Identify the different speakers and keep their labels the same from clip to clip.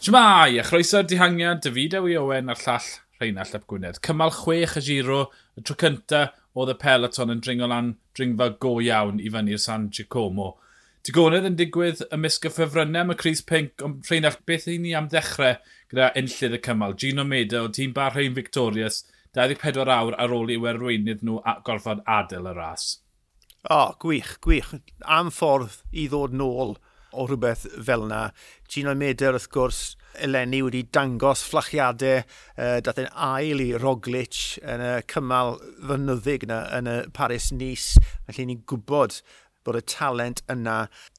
Speaker 1: Shmai, a chroeso'r dihangiad, David Ewi Owen a'r llall Rheinald Ap Gwynedd. Cymal chwech y giro, y tro cynta oedd y peloton yn dringo lan dringfa go iawn i fyny'r San Giacomo. Digonedd yn digwydd ymysg y ffefrynnau am y Cris Pink, ond Rheinald, beth i ni am ddechrau gyda enllydd y cymal? Gino Meda o tîm bar Rhain Victorious, 24 awr ar ôl i werwynydd nhw gorfod adael y ras.
Speaker 2: O, oh, gwych, gwych. Am ffordd i ddod nôl o rhywbeth fel yna. Gino Meder, wrth gwrs, eleni wedi dangos fflachiadau uh, dath yn ail i Roglic yn y cymal fynyddig yna yn y Paris-Nice. Felly ni'n gwybod bod y talent yna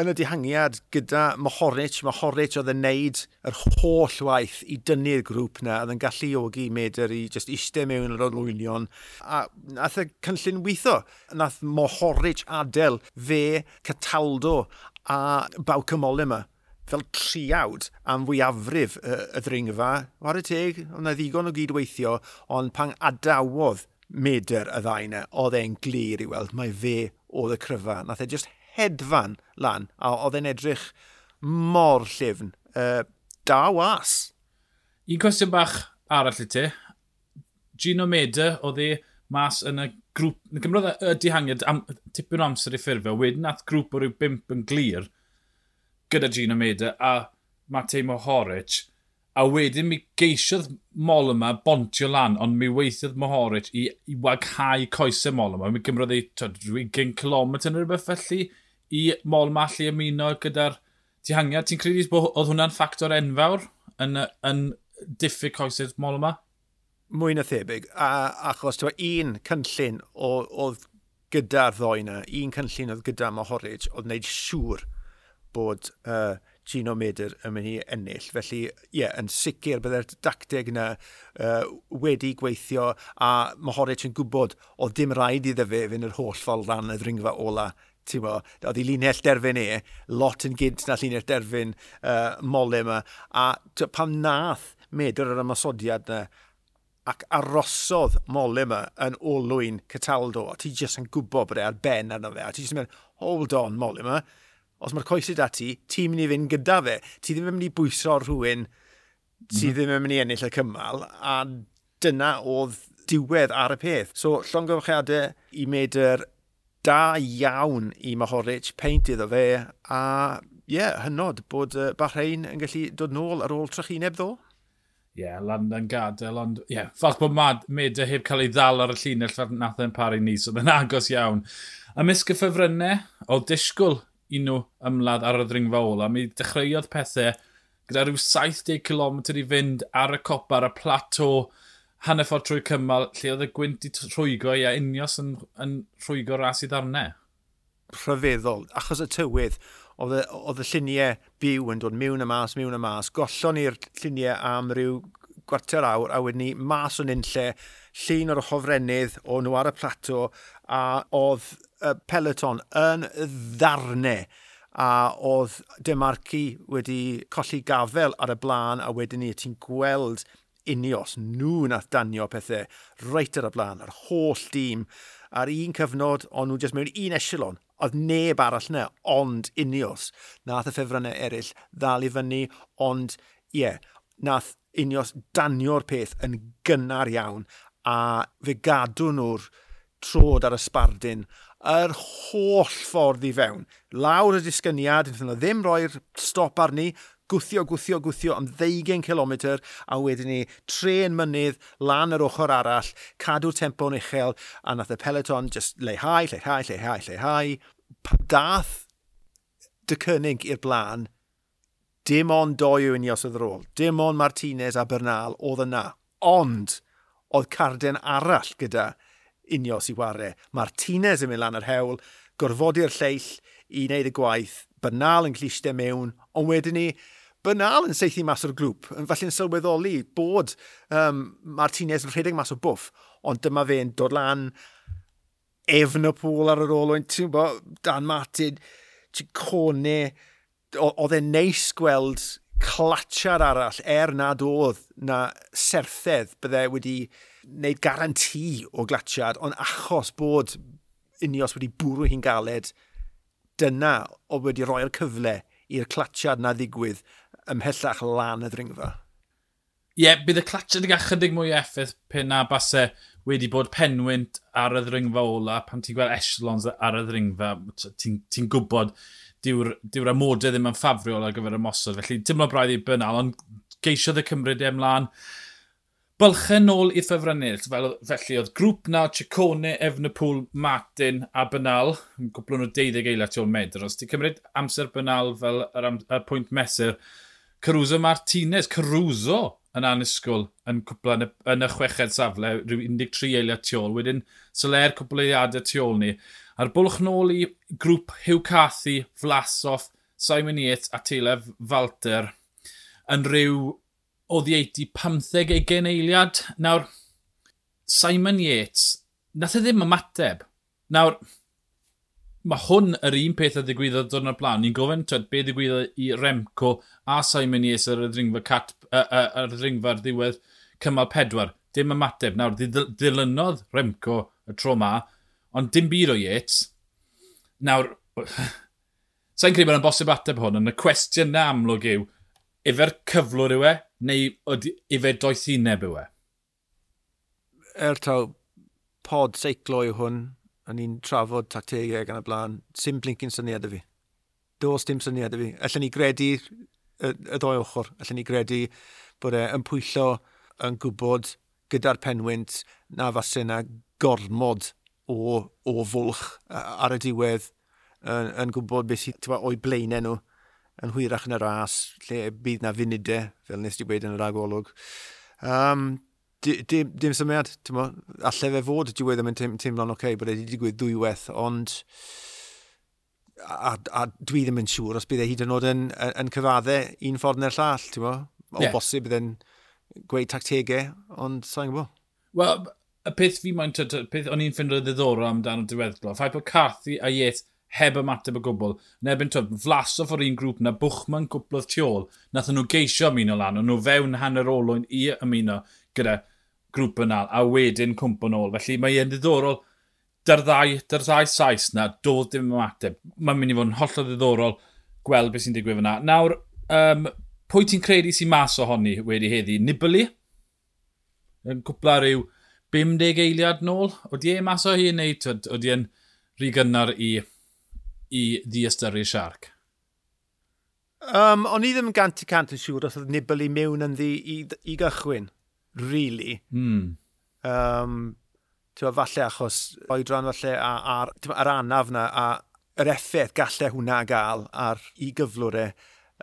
Speaker 2: yn y dihangiad gyda Mohoric. Mohoric oedd yn neud yr holl waith i dynnu'r grŵp yna. oedd yn galluogi Meder i just eistedd mewn yr olwynion. A nath y cynllun weitho. nath Mohoric adael fe Cataldo a Bawcymol yma fel triawd am fwyafrif y, y ddringfa. Ware teg, ond na ddigon o gydweithio, ond pan adawodd medr y ddau oedd e'n glir i weld, mae fe oedd y cryfa. Nath e just hedfan lan, a oedd e'n edrych mor llyfn. Uh, da was.
Speaker 1: Un cwestiwn bach arall i ti. Gino Meda oedd e mas yn y grŵp... Gymrodd y dihangiad am tipyn o amser i ffurfio. Wedyn nath grŵp o ryw bimp yn glir gyda Gino Meda a Matej Mohoric, a wedyn mi geisiodd mol yma bontio lan, ond mi weithiodd Mohoric i, i waghau coesau mol yma. Mi gymrodd ei 20 km yn rhywbeth felly i mol yma allu ymuno gyda'r dihangiad. Ti'n credu bod oedd hwnna'n ffactor enfawr yn, yn diffyg coesau mol yma?
Speaker 2: Mwy na thebyg, a, achos tywa, un cynllun oedd gyda'r ddoe yna, un cynllun oedd gyda Mohoric, oedd wneud siŵr bod uh, Gino Medr yn mynd i ennill. Felly, ie, yeah, yn sicr byddai'r dacteg yna uh, wedi gweithio a mae Horic yn gwybod o ddim rhaid iddo fe fynd yr holl ffordd ran y ddringfa ola Mo, oedd ei linell derfyn e, lot yn gynt na linell derfyn uh, mole yma, a pam nath medr yr ymasodiad yna, ac arosodd mole yma yn olwyn Cataldo, a ti jyst yn gwybod bod e ar ben arno fe, a ti jyst yn mynd, hold on mole yma, os mae'r coesau da ti, ti'n mynd i fynd gyda fe. Ti ddim yn mynd i bwyso rhywun sydd mm. ddim yn mynd i ennill y cymal, a dyna oedd diwedd ar y peth. So, llongyfarchiadau i medr da iawn i Mahoric, peint iddo fe, a ie, yeah, hynod bod uh, Bahrein yn gallu dod nôl ar ôl trychineb ddo?
Speaker 1: Ie, yeah, land yn gadael, ond ie, yeah, falch bod mad, Meda heb cael ei ddal ar y llinell fel nath e'n pari ni, so mae'n agos iawn. Ymysg y ffefrynnau, o disgwyl un nhw ymladd ar y ddringfa ola. Mi dechreuodd pethau gyda rhyw 70 km i fynd ar y copa, ar y plato, hanner ffordd trwy cymal, lle oedd y gwynt i rhwygo a unios yn, yn rhwygo ras i ddarnau.
Speaker 2: Rhyfeddol, achos y tywydd, oedd y lluniau byw yn dod miwn y mas, miwn y mas, gollon i'r lluniau am ryw gwarter awr, a wedyn ni mas o'n unlle, llun o'r hofrennydd, o'n nhw ar y plato, a oedd peleton yn ddarnau a oedd Demarci wedi colli gafel ar y blaen a wedyn ni ti'n gweld unios nhw nath danio pethau reit ar y blaen, yr holl dîm. Ar un cyfnod, ond nhw jyst mewn un echelon, oedd neb arall yna, ond unios. Nath y ffefrynnau eraill ddal i fyny, ond ie, yeah, nath unios danio'r peth yn gynnar iawn a fe gadw nhw'r trod ar y sbardyn, yr holl ffordd i fewn. Lawr y disgyniad, wnaethon ddim roi'r stop arni, gwthio, gwthio, gwthio am 20 km a wedyn ni tren mynydd lan yr ochr arall, cadw tempo'n uchel a nath y peleton just leihau, leihau, leihau, leihau. Pam dath dy cynnig i'r blaen, dim ond doi yw unios oedd ôl, dim ond Martinez a Bernal oedd yna, ond oedd carden arall gyda unios i wario. Martinez yn mynd lan yr hewl, gorfodi'r lleill i wneud y gwaith, banal yn cliste mewn, ond wedyn ni, banal yn seithi mas o'r grŵp. falle'n sylweddoli bod um, Martinez yn rhedeg mas o bwff, ond dyma fe'n dod lan efn y pôl ar yr olwyn, ti'n bo, Dan Martin, Cicone, oedd e'n neis gweld clatsiad arall er nad oedd na serthedd byddai wedi wneud garanti o glatiad, ond achos bod unios wedi bwrw hi'n galed, dyna o wedi rhoi'r cyfle i'r clatiad na ddigwydd ymhellach lan y ddringfa.
Speaker 1: Ie, yeah, bydd y clatiad yn chydig mwy effaith pe na base wedi bod penwynt ar y ddringfa ola, pan ti'n gweld echelons ar y ddringfa, ti'n ti gwybod diw'r, diw amodau ddim yn ffafriol ar gyfer y mosod. Felly, dim ond braidd i Bernal, ond geisiodd y cymryd e ymlaen bylchen nôl i'r ffefrynnau. Fel, felly oedd grŵp na, Ciccone, Efnapŵl, Martin a Bynal. Yn gwblwn o 12 eiliad ôl medr. Os ti'n cymryd amser Bynal fel yr, am, yr pwynt mesur, Caruso Martinez, Caruso yn anusgwl yn cwpla yn y, yn y chweched safle, rhyw 13 eiliad tu ôl. Wedyn Soler cwpl eiliadau tu ôl ni. A'r bwlch nôl i grŵp Hugh Cathy, Vlasov, Simon Yates a Telef Falter yn rhyw o ddieiti 15 ugen eiliad. Nawr, Simon Yates, nath e ddim ymateb. Nawr, mae hwn yr un peth a ddigwyddodd dod o'r blaen. Ni'n gofyn twyd, be ddigwyddodd i Remco a Simon Yates ar y ddringfa, cat, ar y ddringfa ar ddiwedd cymal pedwar. Dim ymateb. Nawr, ddilynodd Remco y tro ma, ond dim byd o Yates. Nawr, sa'n credu bod yn bosib ateb hwn, ond y cwestiwn na amlwg yw, efer cyflwr yw e, neu efe doethineb yw e?
Speaker 2: Er taw, pod seiclo yw hwn, a ni'n trafod tactegau gan y blaen, sim blincyn syniad y fi. Dos dim syniad y fi. Allen ni gredu y, y ddoi ochr. Allen ni gredu bod e'n pwyllo yn gwybod gyda'r penwynt na fase na gormod o, o fwlch ar y diwedd yn, yn gwybod beth sydd o'i blaenau nhw yn hwyrach yn y ras, lle bydd na funudau, fel nes di wedi yn yr agolwg. Um, dim, dim symiad, ti'n mo, allai fe fod diwedd ddim yn teimlo'n teim oce, okay, bod wedi digwydd ddwywaith, ond a, a dwi ddim yn siŵr os bydd e hyd yn oed yn, yn, cyfaddau un ffordd neu'r llall, ti'n mo? O yeah. bosib bydd e'n gweud tactegau, ond sa'n gwybod?
Speaker 1: Wel, y peth fi moyn, peth o'n i'n ffindio ddiddorol amdano diweddglo, ffaith bod Cathy a Yates heb ymateb y gwbl. Yn ebyn twyd, flasoff o'r un grŵp na, bwchman gwblodd tu ôl, nath nhw geisio ymuno lan, ond nhw fewn hanner olwyn i ymuno gyda grŵp yna, a wedyn cwmpo ôl. Felly mae e'n ddiddorol, dy'r ddau, dy'r ddau saes na, doedd dim ymateb. Mae'n mynd i fod yn hollol ddiddorol gweld beth sy'n digwydd yna. Nawr, um, pwy ti'n credu sy'n mas ohoni wedi heddi? Nibali? Yn cwpla rhyw 50 eiliad nôl? Oeddi e mas o hi neu oeddi e'n rhy gynnar i i ddiastyru siarc?
Speaker 2: Um, o'n i ddim gant i cant yn siŵr os oedd Nibali mewn yn ddi i, i gychwyn, really. Mm. Um, Tewa, falle achos oedran falle a, a'r, ar anaf na a yr effaith gallai hwnna gael ar i gyflwr e.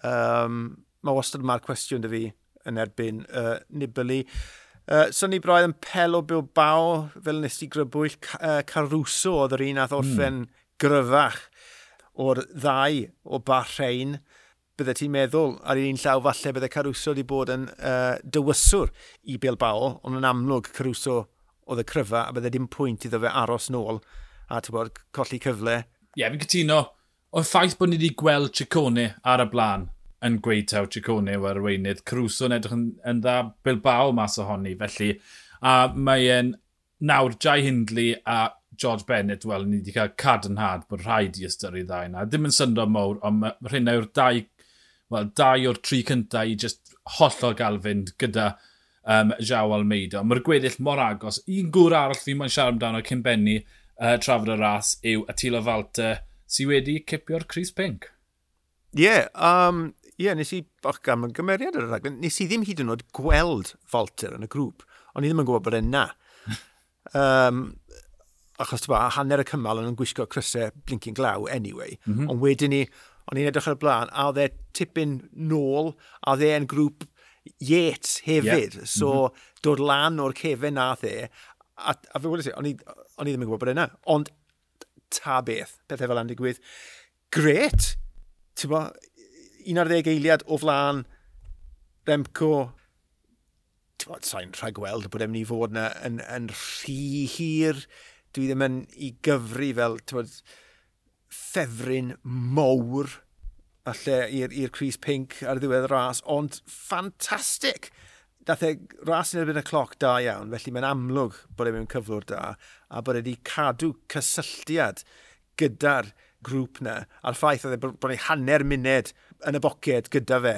Speaker 2: Um, mae wastad mae'r cwestiwn dy fi yn erbyn uh, Nibali. Uh, so ni braidd yn Pelo Bilbao, fel nes i grybwyll, uh, Caruso oedd yr un ath orffen mm. gryfach o'r ddau o Bahrein, bydde ti'n meddwl ar un llaw falle bydde Caruso wedi bod yn uh, dywyswr i Bilbao, ond yn amlwg Caruso oedd y cryfa a bydde dim pwynt iddo fe aros nôl a ti'n bod colli cyfle.
Speaker 1: Ie, yeah, fi'n cytuno. O'r ffaith bod ni wedi gweld Ciccone ar y blaen yn gweud taw Ciccone o'r arweinydd, Caruso yn edrych yn, yn dda Bilbao mas ohoni, felly a mae'n nawr Jai Hindley a George Bennett, wel, ni wedi cael cadarnhad bod rhaid i ystyru ddau yna. Dim yn syndod mawr, ond mae rhain yw'r dau, wel, dau o'r tri cyntaf i just hollol gael fynd gyda um, Jao Almeida. Mae'r gweddill mor agos. Un gŵr arall fi mae'n siarad amdano cyn benni uh, trafod y ras yw Attila Falta sydd wedi cipio'r Chris Pink.
Speaker 2: Ie, yeah, um, yeah, nes i, och gam yn gymeriad ar y raglen, nes i ddim hyd yn oed gweld Falter yn y grŵp, ond i ddim yn gwybod bod e'n na. um, achos ba, hanner y cymal yn gwisgo crysau blinking glaw anyway. Mm -hmm. Ond wedyn ni, o'n i'n edrych ar y blaen, a dde tipyn nôl, a dde yn grŵp Yates hefyd. Yeah. So, mm -hmm. dod lan o'r cefen na the, a, a fe wedi o'n i ddim yn gwybod bod e yna, ond ta beth, pethau fel yna'n digwydd. Gret! Ti'n bo, 11 eiliad o flaen Remco, ti'n sa'n rhagweld bod e'n mynd i fod yna yn, yn rhy hir dwi ddim yn i gyfru fel, tywed, ffefryn mowr falle i'r Cris Pink ar ddiwedd y ras, ond ffantastig! Dath e ras yn erbyn y cloc da iawn, felly mae'n amlwg bod e mewn cyflwr da, a bod e wedi cadw cysylltiad gyda'r grŵp na, a'r ffaith oedd e bod e hanner munud yn y boced gyda fe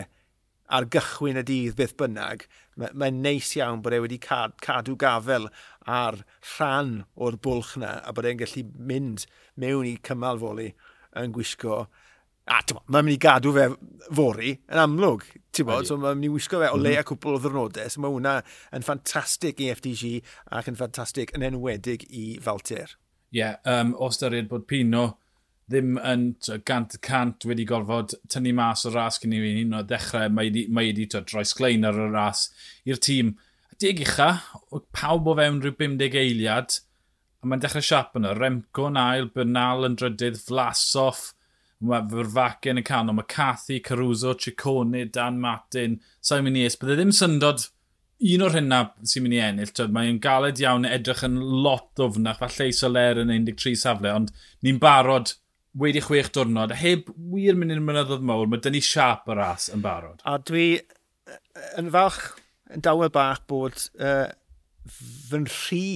Speaker 2: ar gychwyn y dydd beth bynnag, mae'n mae neis iawn bod e wedi cad, cadw gafel ar rhan o'r bwlch na a bod e'n gallu mynd mewn i cymal foli yn gwisgo. A mae'n mynd i gadw fe fori yn amlwg, ti'n bod, so mae'n mynd i wisgo fe o leia mhm. cwpl o ddyrnodau, so mae hwnna yn ffantastig i FDG ac yn ffantastig yn enwedig i Falter.
Speaker 1: Ie, yeah, um, o styried bod Pino ddim yn gant y cant wedi gorfod tynnu mas o ras cyn i fi un o ddechrau, mae wedi, mae wedi droi sglein ar y ras i'r tîm. Dig ucha, pawb o fewn rhyw 50 eiliad, a mae'n dechrau siap yna. Remco yn ail, Bernal yn drydydd, Flasoff, mae Fyrfac yn y canol, mae Cathy, Caruso, Ciccone, Dan Martin, Simon Nies. Bydde ddim syndod un o'r hynna sy'n mynd i ennill. Mae'n galed iawn edrych yn lot o fnach, falle i Soler yn 13 safle, ond ni'n barod wedi chwech diwrnod, a heb wir mynd i'n mynyddodd mawr, mae dynnu siap y ras yn barod.
Speaker 2: A dwi yn falch, yn dawel bach bod uh, fy rhi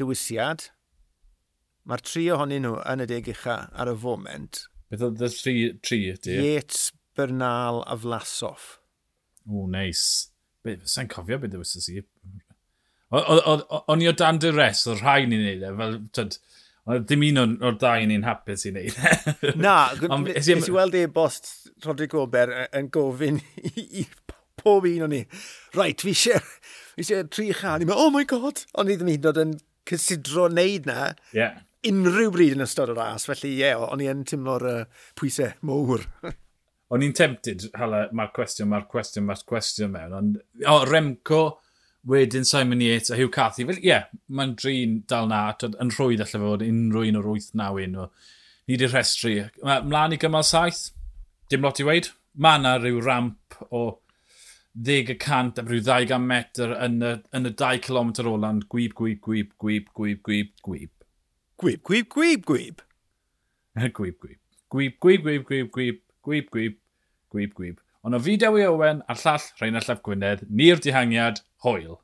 Speaker 2: dywisiad, mae'r tri ohonyn nhw yn y deg ucha ar y foment.
Speaker 1: Beth oedd y tri, tri
Speaker 2: ydy? Yates, Bernal a Vlasov.
Speaker 1: O, neis. Nice. Sa'n cofio beth dywysys si? O'n i o dan dy res, oedd rhaid ni'n neud e, fel, tyd, Dim un o'r ddau ni'n hapus i
Speaker 2: wneud. Na, nes i weld e bost Rodri Gober yn gofyn i pob un o'n ni. Reit, fi eisiau fi eisiau tri chan. I'n oh my god! Ond ni ddim hyd yn oed yn cysidro wneud na. Yeah. Unrhyw bryd yn ystod y ras, felly ie, yeah, o'n i yn tymlo'r uh, pwysau mowr.
Speaker 1: o'n i'n tempted, hala, mae'r cwestiwn, mae'r cwestiwn, mae'r cwestiwn mewn. Ond, o, oh, Remco, wedyn Simon Yates a Hugh Cathy. Fel, ie, yeah, mae'n drin dal na, yn rhwydd allai fod unrhyw un o'r 8-9 un. Ni wedi'r rhestru. Mlaen i gymal saith, dim lot i weid. Mae yna rhyw ramp o 10% a rhyw 200 metr yn y, yn y 2 km ola'n gwyb, gwyb, gwyb, gwyb, gwyb, gwyb, gwyb.
Speaker 2: Gwyb, gwyb, gwyb, gwyb.
Speaker 1: gwyb, gwyb. Gwyb, gwyb, gwyb, gwyb, gwyb, gwyb, gwyb, gwyb, gwyb. Ond o fi Dewi Owen a'r llall Rhain Allaf Gwynedd, ni'r dihangiad, Hoyle.